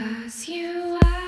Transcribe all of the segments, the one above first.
Cause you are.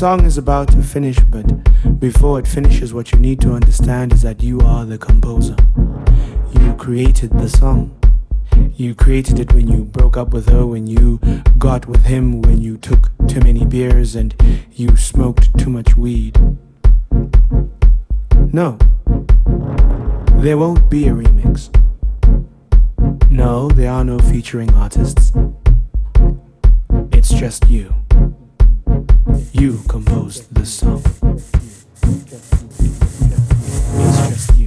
Song is about to finish, but before it finishes, what you need to understand is that you are the composer. You created the song. You created it when you broke up with her, when you got with him, when you took too many beers and you smoked too much weed. No, there won't be a remix. No, there are no featuring artists. It's just you. You composed this song. It's just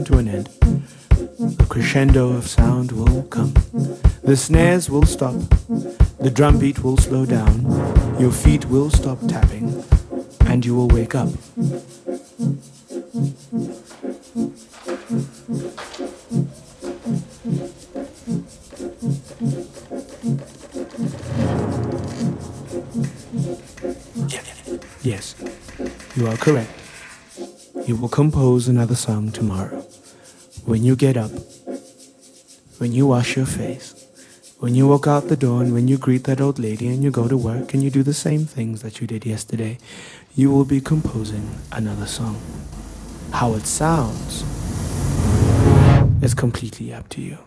come to an end. The crescendo of sound will come. The snares will stop. The drum beat will slow down. Your feet will stop tapping. And you will wake up. Yes, you are correct. You will compose another song tomorrow. When you get up, when you wash your face, when you walk out the door, and when you greet that old lady and you go to work and you do the same things that you did yesterday, you will be composing another song. How it sounds is completely up to you.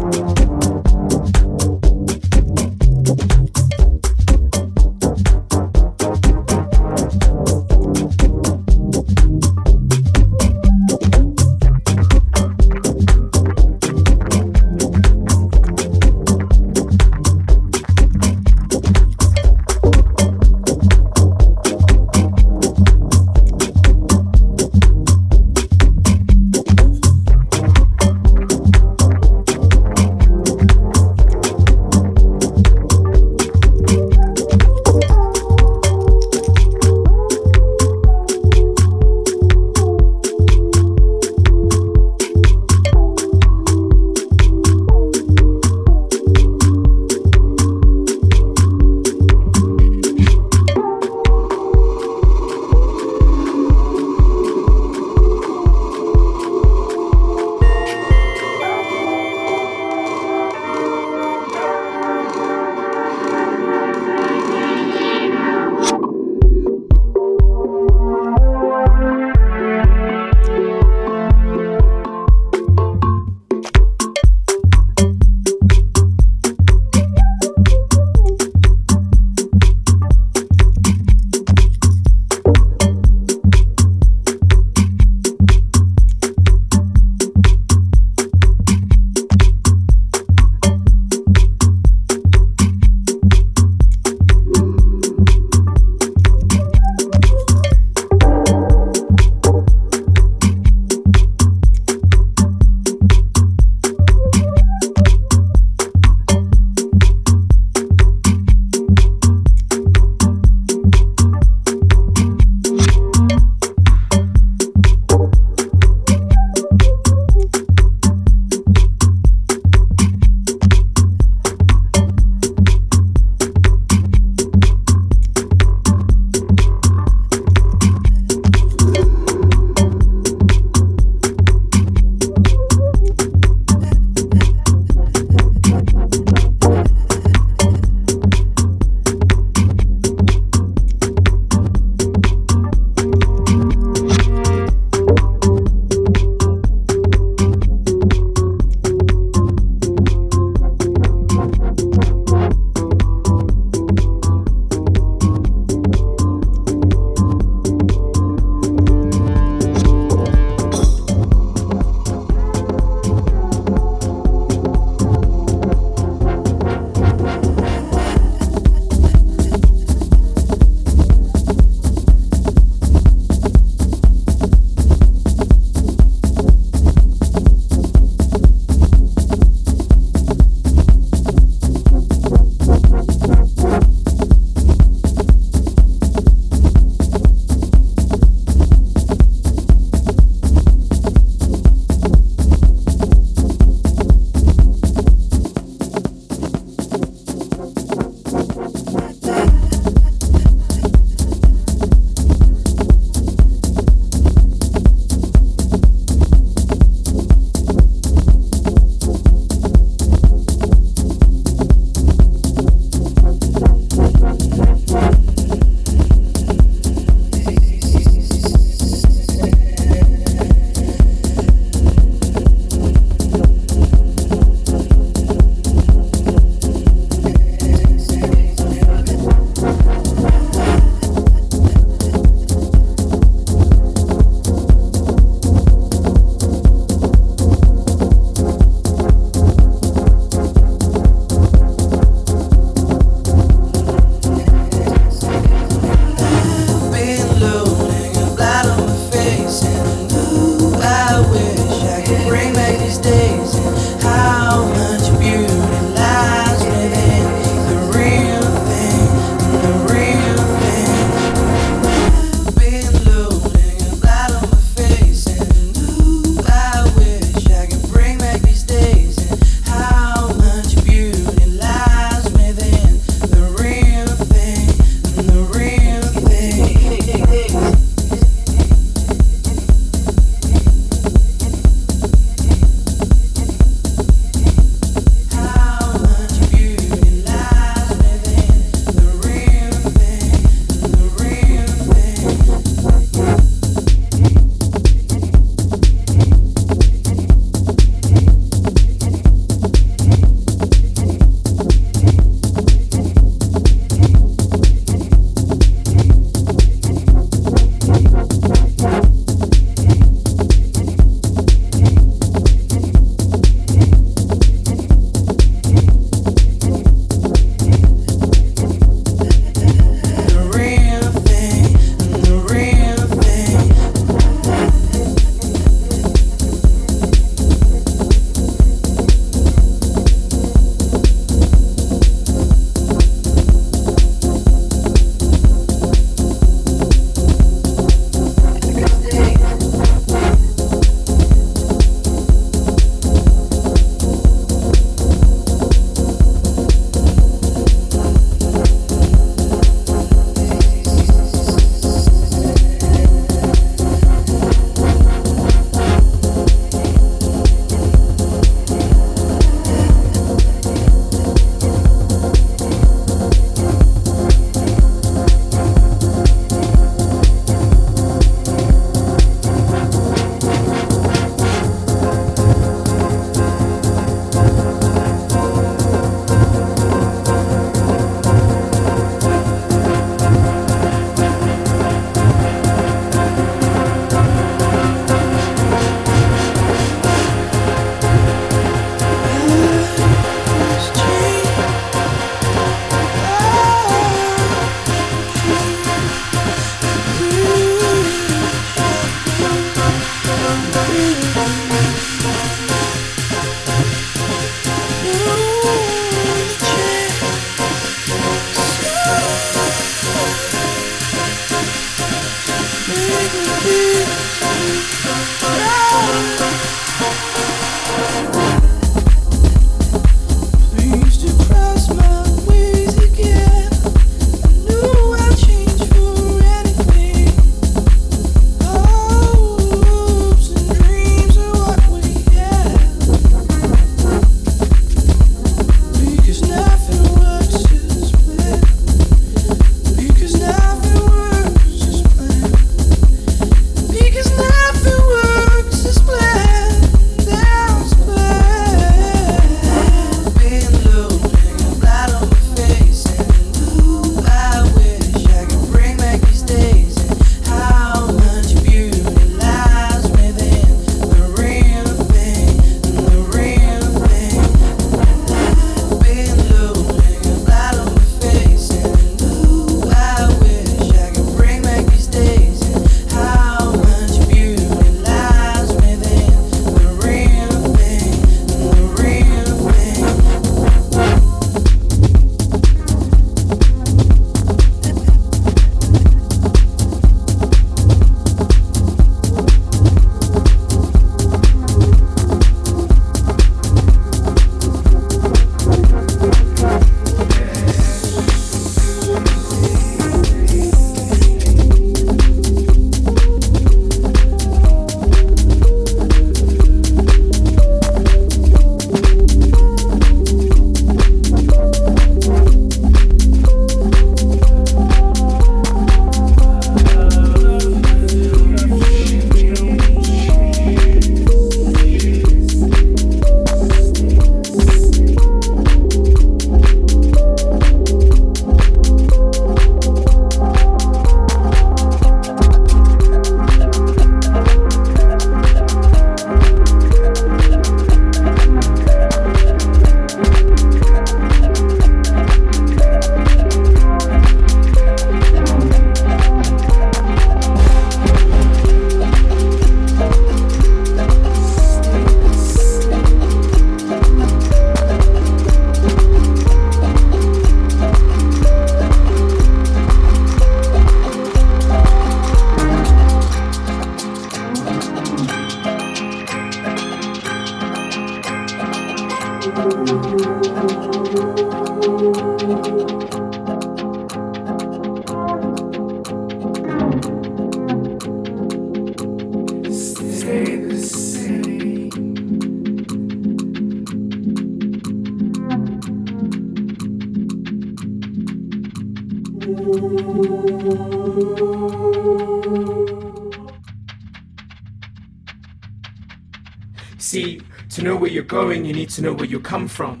Going, you need to know where you come from.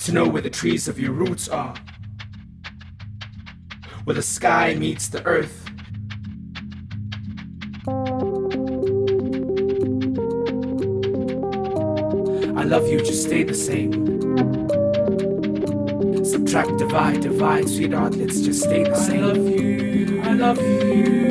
To know where the trees of your roots are. Where the sky meets the earth. I love you, just stay the same. Subtract, divide, divide, sweetheart, let's just stay the same. I love you, I love you.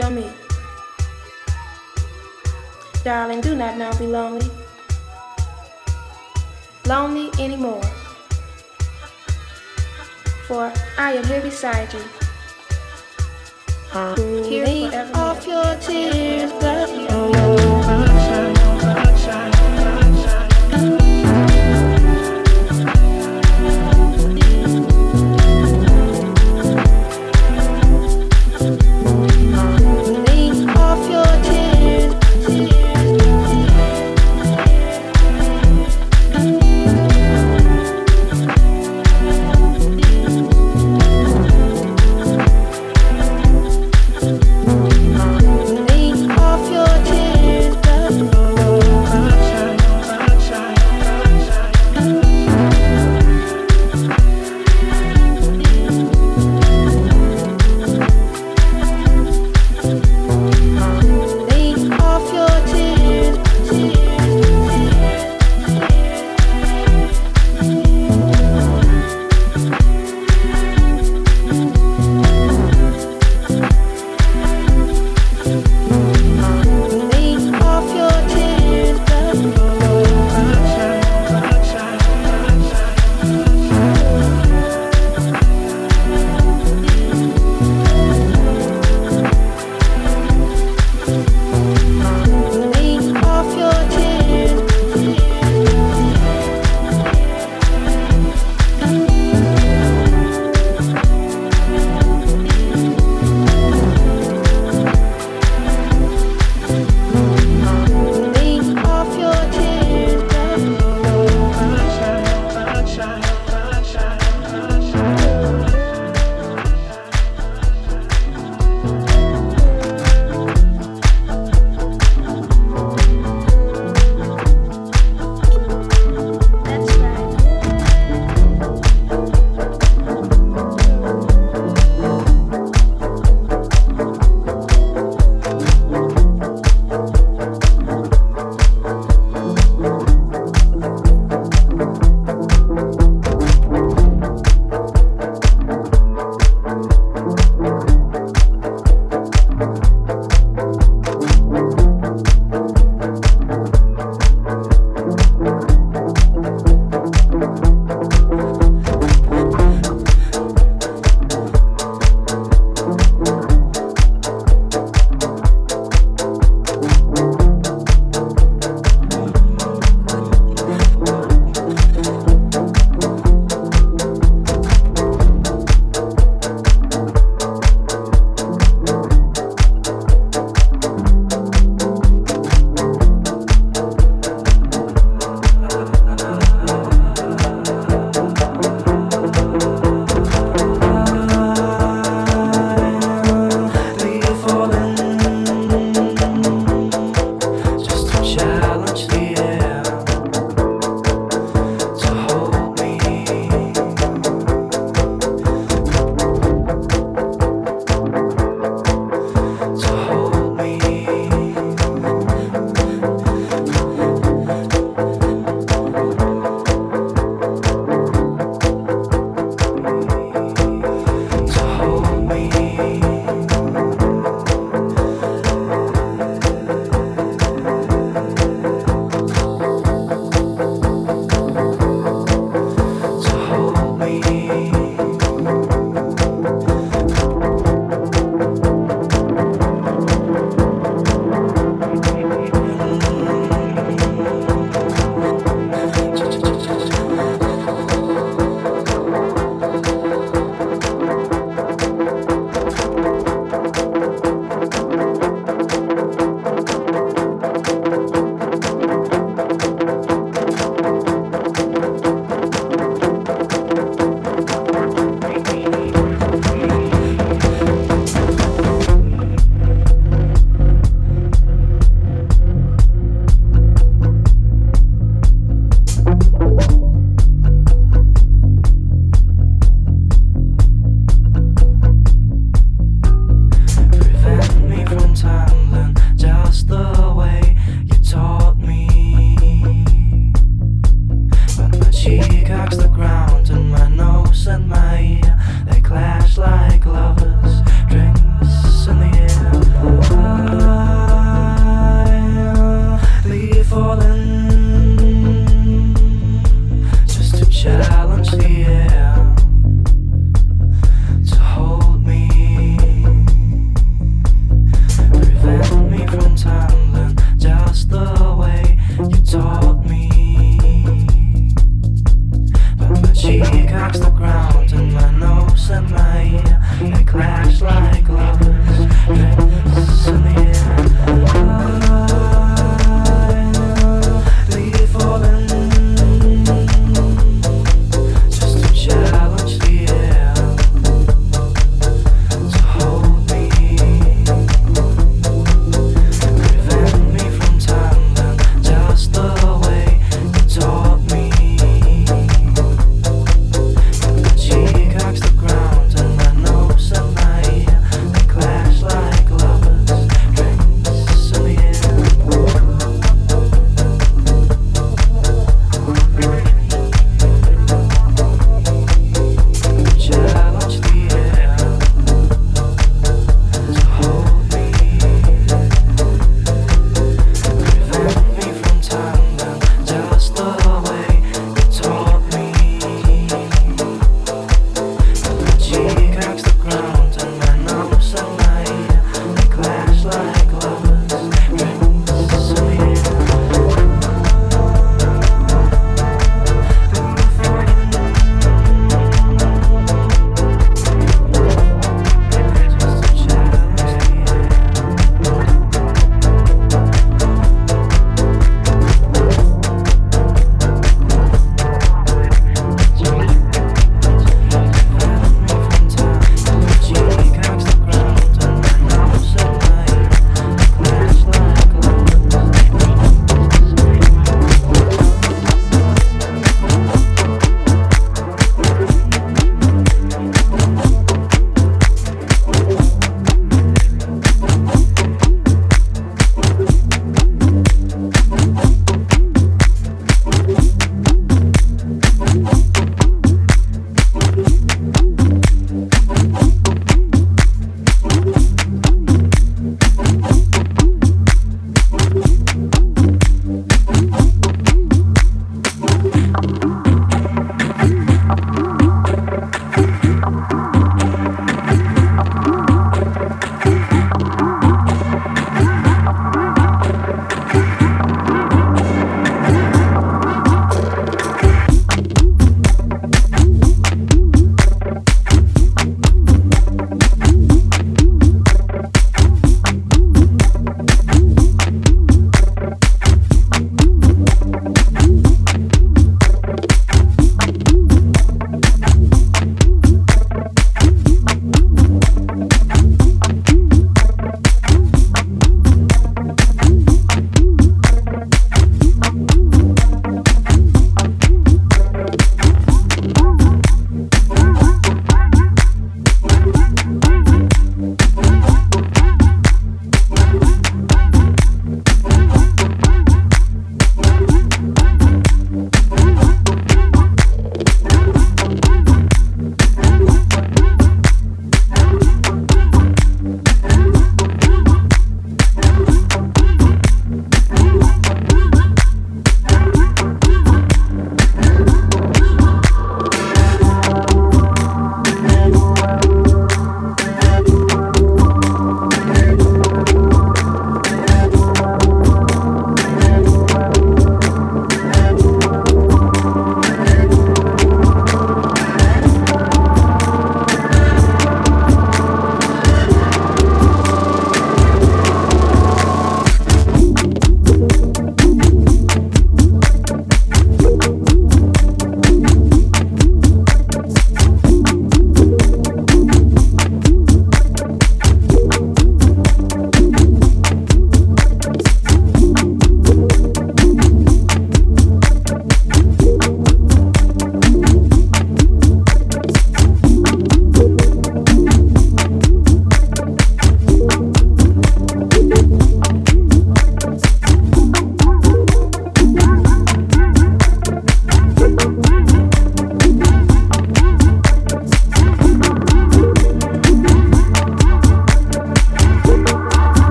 Shall meet. Darling, do not now be lonely. Lonely anymore. For I am here beside you. Here off your tears.